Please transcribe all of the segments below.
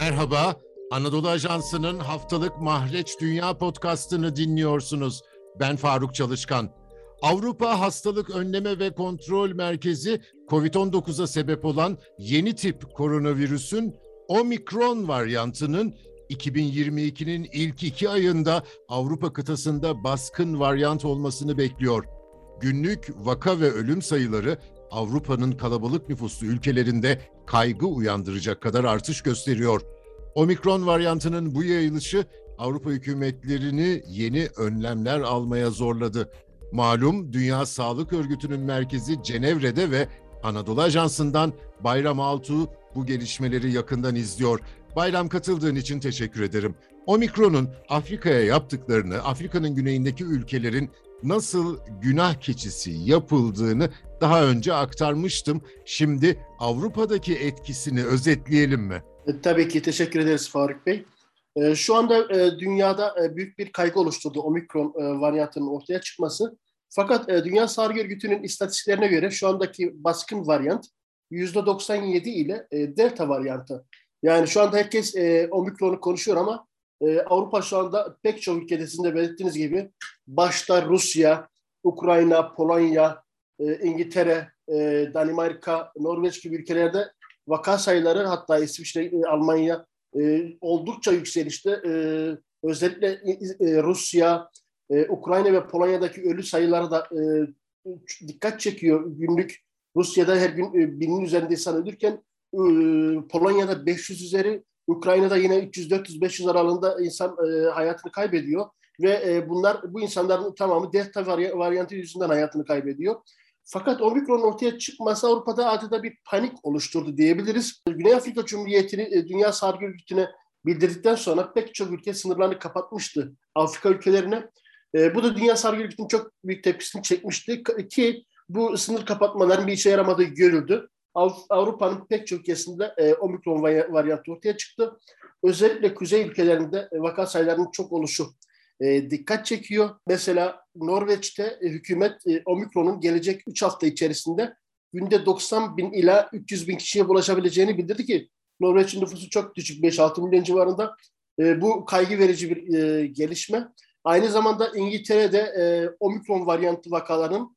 Merhaba, Anadolu Ajansı'nın haftalık Mahreç Dünya podcastını dinliyorsunuz. Ben Faruk Çalışkan. Avrupa Hastalık Önleme ve Kontrol Merkezi COVID-19'a sebep olan yeni tip koronavirüsün Omikron varyantının 2022'nin ilk iki ayında Avrupa kıtasında baskın varyant olmasını bekliyor. Günlük vaka ve ölüm sayıları Avrupa'nın kalabalık nüfuslu ülkelerinde kaygı uyandıracak kadar artış gösteriyor. Omikron varyantının bu yayılışı Avrupa hükümetlerini yeni önlemler almaya zorladı. Malum Dünya Sağlık Örgütü'nün merkezi Cenevre'de ve Anadolu Ajansı'ndan Bayram Altuğ bu gelişmeleri yakından izliyor. Bayram katıldığın için teşekkür ederim. Omikron'un Afrika'ya yaptıklarını, Afrika'nın güneyindeki ülkelerin nasıl günah keçisi yapıldığını daha önce aktarmıştım. Şimdi Avrupa'daki etkisini özetleyelim mi? E, tabii ki teşekkür ederiz Faruk Bey. E, şu anda e, dünyada büyük bir kaygı oluşturdu omikron varyantının ortaya çıkması. Fakat Dünya Sağlık Örgütü'nün istatistiklerine göre şu andaki baskın varyant %97 ile delta varyantı. Yani şu anda herkes omikronu konuşuyor ama Avrupa şu anda pek çok ülkede sizin de belirttiğiniz gibi başta Rusya, Ukrayna, Polonya, İngiltere, Danimarka, Norveç gibi ülkelerde vaka sayıları hatta İsviçre, e, Almanya e, oldukça yükselişte. E, özellikle e, Rusya, e, Ukrayna ve Polonya'daki ölü sayıları da e, dikkat çekiyor. Günlük Rusya'da her gün e, binin üzerinde insan ölürken e, Polonya'da 500 üzeri, Ukrayna'da yine 300-400-500 aralığında insan e, hayatını kaybediyor. Ve e, bunlar bu insanların tamamı delta varyantı yüzünden hayatını kaybediyor. Fakat omikron ortaya çıkması Avrupa'da adeta bir panik oluşturdu diyebiliriz. Güney Afrika Cumhuriyeti'ni e, Dünya Sağlık Örgütü'ne bildirdikten sonra pek çok ülke sınırlarını kapatmıştı Afrika ülkelerine. E, bu da Dünya Sağlık Örgütü'nün çok büyük tepkisini çekmişti ki bu sınır kapatmaların bir işe yaramadığı görüldü. Avrupa'nın pek çok ülkesinde e, omikron varyantı ortaya çıktı. Özellikle kuzey ülkelerinde vaka sayılarının çok oluşu e, dikkat çekiyor. Mesela Norveç'te e, hükümet e, omikronun gelecek 3 hafta içerisinde günde 90 bin ila 300 bin kişiye bulaşabileceğini bildirdi ki Norveç'in nüfusu çok düşük 5-6 milyon civarında. E, bu kaygı verici bir e, gelişme. Aynı zamanda İngiltere'de e, omikron varyantı vakalarının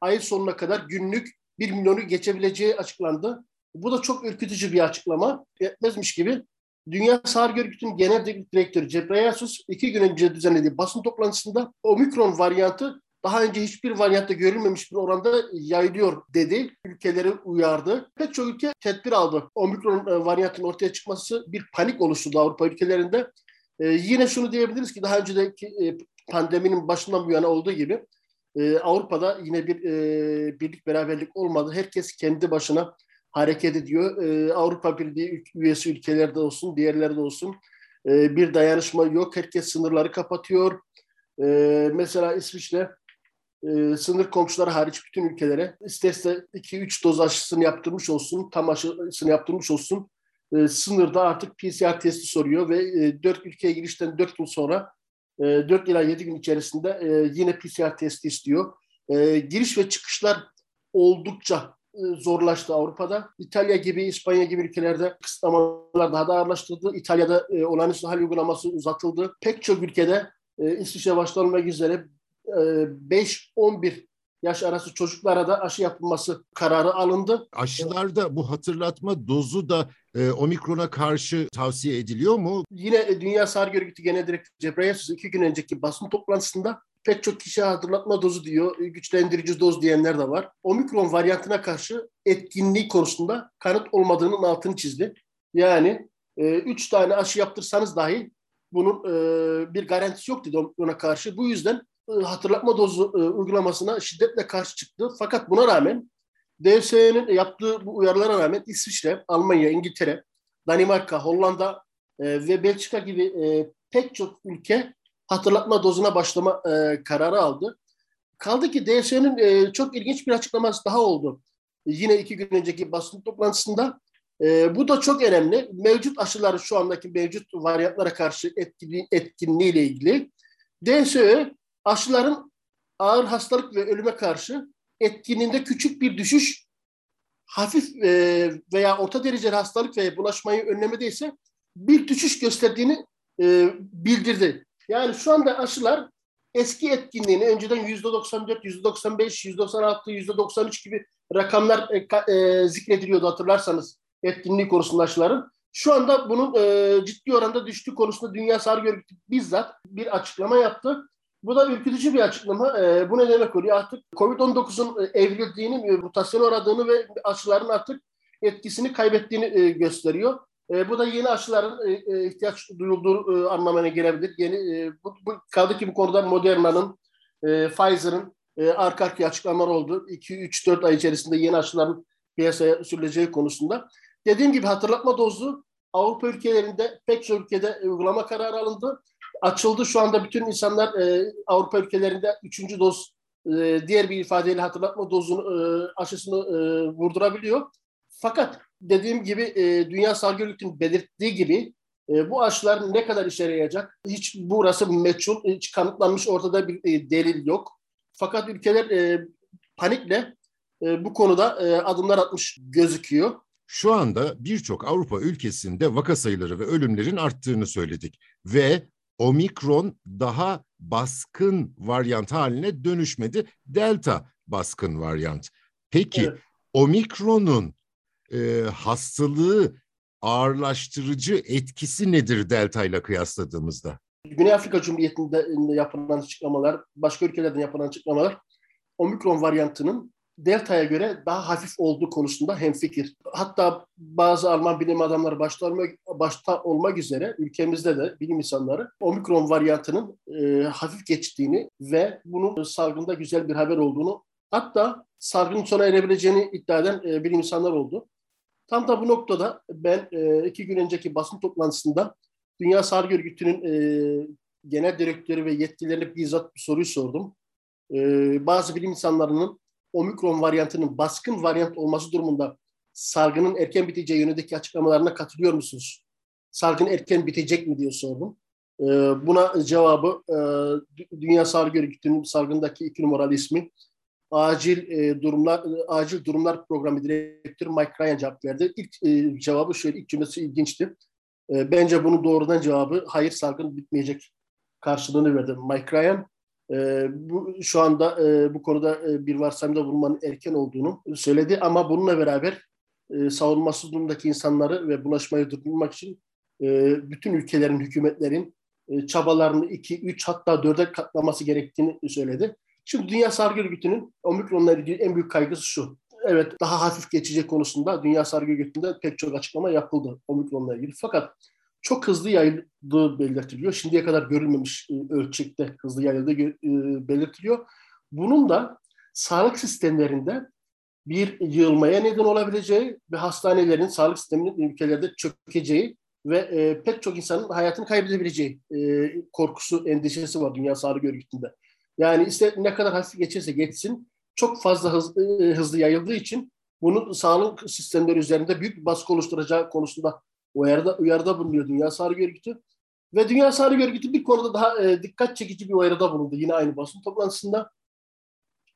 ay sonuna kadar günlük 1 milyonu geçebileceği açıklandı. Bu da çok ürkütücü bir açıklama. Yetmezmiş gibi Dünya Sağlık Örgütü'nün genel direktörü Cebrayasus iki gün önce düzenlediği basın toplantısında omikron varyantı daha önce hiçbir varyantta görülmemiş bir oranda yayılıyor dedi. Ülkeleri uyardı. Pek çok ülke tedbir aldı. Omikron e, varyantının ortaya çıkması bir panik oluşturdu Avrupa ülkelerinde. Ee, yine şunu diyebiliriz ki daha önceki e, pandeminin başından bu yana olduğu gibi e, Avrupa'da yine bir e, birlik beraberlik olmadı. Herkes kendi başına hareket ediyor. E, Avrupa Birliği üyesi ülkelerde olsun, diğerlerde olsun e, bir dayanışma yok. Herkes sınırları kapatıyor. E, mesela İsviçre e, sınır komşuları hariç bütün ülkelere isterse 2-3 doz aşısını yaptırmış olsun, tam aşısını yaptırmış olsun. E, sınırda artık PCR testi soruyor ve e, 4 ülkeye girişten 4 gün sonra e, 4 ila 7 gün içerisinde e, yine PCR testi istiyor. E, giriş ve çıkışlar oldukça zorlaştı Avrupa'da. İtalya gibi, İspanya gibi ülkelerde kısıtlamalar daha da ağırlaştırıldı. İtalya'da e, olağanüstü hal uygulaması uzatıldı. Pek çok ülkede e, İsviçre başta olmak üzere e, 5-11 yaş arası çocuklara da aşı yapılması kararı alındı. Aşılarda bu hatırlatma dozu da e, omikrona karşı tavsiye ediliyor mu? Yine e, Dünya Sağlık Örgütü Genel Direktörü Cebreyesus iki gün önceki basın toplantısında pek çok kişi hatırlatma dozu diyor, güçlendirici doz diyenler de var. Omikron varyantına karşı etkinliği konusunda kanıt olmadığının altını çizdi. Yani e, üç tane aşı yaptırsanız dahi bunun e, bir garantisi yok dedi ona karşı. Bu yüzden e, hatırlatma dozu e, uygulamasına şiddetle karşı çıktı. Fakat buna rağmen DSE'nin yaptığı bu uyarılara rağmen İsviçre, Almanya, İngiltere, Danimarka, Hollanda e, ve Belçika gibi e, pek çok ülke hatırlatma dozuna başlama e, kararı aldı. Kaldı ki DSE'nin e, çok ilginç bir açıklaması daha oldu. Yine iki gün önceki basın toplantısında E, bu da çok önemli. Mevcut aşıların şu andaki mevcut varyantlara karşı etkinliği, etkinliği ile ilgili DSÖ aşıların ağır hastalık ve ölüme karşı etkinliğinde küçük bir düşüş hafif e, veya orta dereceli hastalık ve bulaşmayı önlemede ise bir düşüş gösterdiğini e, bildirdi. Yani şu anda aşılar eski etkinliğini önceden yüzde 94, yüzde 95, yüzde 96, yüzde 93 gibi rakamlar e, e, zikrediliyordu hatırlarsanız etkinliği konusunda aşıların. Şu anda bunun e, ciddi oranda düştüğü konusunda Dünya Sağlık Örgütü bizzat bir açıklama yaptı. Bu da ürkütücü bir açıklama. E, bu ne demek oluyor? Artık COVID-19'un e, evrildiğini, mutasyon uğradığını ve aşıların artık etkisini kaybettiğini e, gösteriyor. E, bu da yeni aşıların e, e, ihtiyaç duyulduğu e, anlamına gelebilir. Yeni e, bu, bu kaldı ki bu konuda Moderna'nın, e, Pfizer'ın e, arka arkaya açıklamalar oldu. 2-3-4 ay içerisinde yeni aşıların piyasaya sürüleceği konusunda. Dediğim gibi hatırlatma dozu Avrupa ülkelerinde pek çok ülkede uygulama kararı alındı. Açıldı. Şu anda bütün insanlar e, Avrupa ülkelerinde üçüncü doz e, diğer bir ifadeyle hatırlatma dozunu e, aşısını e, vurdurabiliyor. Fakat dediğim gibi e, Dünya Sağlık Örgütü'nün belirttiği gibi e, bu aşılar ne kadar işe yarayacak? Hiç burası meçhul, hiç kanıtlanmış ortada bir e, delil yok. Fakat ülkeler e, panikle e, bu konuda e, adımlar atmış gözüküyor. Şu anda birçok Avrupa ülkesinde vaka sayıları ve ölümlerin arttığını söyledik ve omikron daha baskın varyant haline dönüşmedi. Delta baskın varyant. Peki evet. omikronun e, hastalığı ağırlaştırıcı etkisi nedir delta ile kıyasladığımızda? Güney Afrika Cumhuriyeti'nde yapılan açıklamalar, başka ülkelerden yapılan açıklamalar omikron varyantının delta'ya göre daha hafif olduğu konusunda hemfikir. Hatta bazı Alman bilim adamları başta başta olmak üzere ülkemizde de bilim insanları omikron varyantının e, hafif geçtiğini ve bunun salgında güzel bir haber olduğunu hatta salgının sona erebileceğini iddia eden e, bilim insanlar oldu. Tam da bu noktada ben e, iki gün önceki basın toplantısında Dünya Sağlık Örgütü'nün e, genel direktörü ve yetkililerine bizzat bir soruyu sordum. E, bazı bilim insanlarının omikron varyantının baskın varyant olması durumunda salgının erken biteceği yönündeki açıklamalarına katılıyor musunuz? Salgın erken bitecek mi diye sordum. E, buna cevabı e, Dünya Sağlık Örgütü'nün salgındaki iki numaralı ismi acil e, durumlar e, acil durumlar programı direktörü Mike Ryan cevap verdi. İlk e, cevabı şöyle ilk cümlesi ilginçti. E, bence bunun doğrudan cevabı hayır salgın bitmeyecek karşılığını verdi Mike Ryan. E, bu şu anda e, bu konuda e, bir varsayımda bulunmanın erken olduğunu söyledi ama bununla beraber e, savunmasız durumdaki insanları ve bulaşmayı durdurmak için e, bütün ülkelerin, hükümetlerin e, çabalarını 2, 3 hatta 4'e katlaması gerektiğini söyledi. Şimdi Dünya Sağlık Örgütü'nün omikronla ilgili en büyük kaygısı şu. Evet daha hafif geçecek konusunda Dünya Sağlık Örgütü'nde pek çok açıklama yapıldı omikronla ilgili. Fakat çok hızlı yayıldığı belirtiliyor. Şimdiye kadar görülmemiş e, ölçekte hızlı yayıldığı e, belirtiliyor. Bunun da sağlık sistemlerinde bir yığılmaya neden olabileceği ve hastanelerin, sağlık sisteminin ülkelerde çökeceği ve e, pek çok insanın hayatını kaybedebileceği korkusu, endişesi var Dünya Sağlık Örgütü'nde. Yani işte ne kadar hafif geçerse geçsin çok fazla hızlı, e, hızlı yayıldığı için bunun sağlık sistemleri üzerinde büyük bir baskı oluşturacağı konusunda uyarıda, uyarıda bulunuyor Dünya Sağlık Örgütü. Ve Dünya Sağlık Örgütü bir konuda daha e, dikkat çekici bir uyarıda bulundu yine aynı basın toplantısında.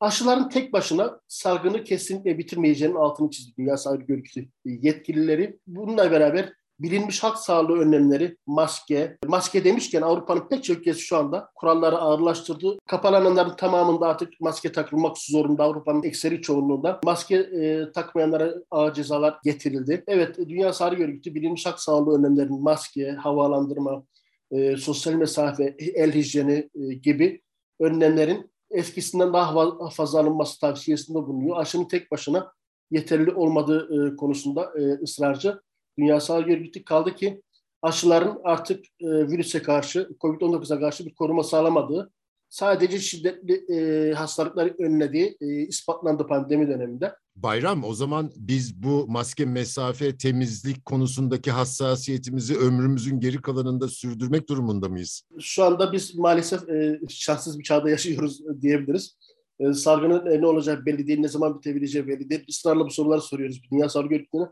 Aşıların tek başına salgını kesinlikle bitirmeyeceğinin altını çizdi Dünya Sağlık Örgütü yetkilileri. Bununla beraber bilinmiş halk sağlığı önlemleri, maske, maske demişken Avrupa'nın pek çok ülkesi şu anda kuralları ağırlaştırdı. Kapalı tamamında artık maske takılmak zorunda Avrupa'nın ekseri çoğunluğunda. Maske e, takmayanlara ağır cezalar getirildi. Evet, Dünya Sağlık Örgütü bilinmiş halk sağlığı önlemlerinin maske, havalandırma, e, sosyal mesafe, el hijyeni e, gibi önlemlerin eskisinden daha fazla alınması tavsiyesinde bulunuyor. Aşının tek başına yeterli olmadığı e, konusunda e, ısrarcı. Dünya Sağlık Örgütü kaldı ki aşıların artık e, virüse karşı, COVID-19'a karşı bir koruma sağlamadığı, sadece şiddetli e, hastalıkları önlediği e, ispatlandı pandemi döneminde. Bayram o zaman biz bu maske, mesafe, temizlik konusundaki hassasiyetimizi ömrümüzün geri kalanında sürdürmek durumunda mıyız? Şu anda biz maalesef e, şanssız bir çağda yaşıyoruz diyebiliriz. E, salgının e, ne olacağı belli değil, ne zaman bitebileceği belli değil. Israrla bu soruları soruyoruz Dünya Sağlık Örgütü'ne.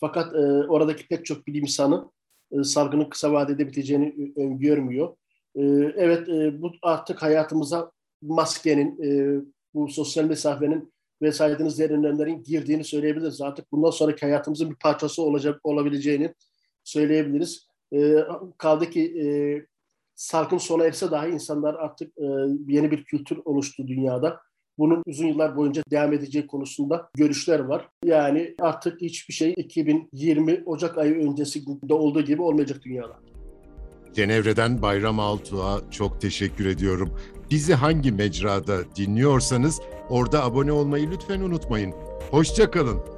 Fakat e, oradaki pek çok bilim insanı e, salgının kısa vadede biteceğini öngörmüyor. E, evet e, bu artık hayatımıza maskenin, e, bu sosyal mesafenin ve diğer önlemlerin girdiğini söyleyebiliriz. Artık bundan sonraki hayatımızın bir parçası olacak olabileceğini söyleyebiliriz. E, kaldı ki e, salgın sona erse dahi insanlar artık e, yeni bir kültür oluştu dünyada. Bunun uzun yıllar boyunca devam edeceği konusunda görüşler var. Yani artık hiçbir şey 2020 Ocak ayı öncesinde olduğu gibi olmayacak dünyada. Cenevre'den Bayram Altuğ'a çok teşekkür ediyorum. Bizi hangi mecrada dinliyorsanız orada abone olmayı lütfen unutmayın. Hoşçakalın.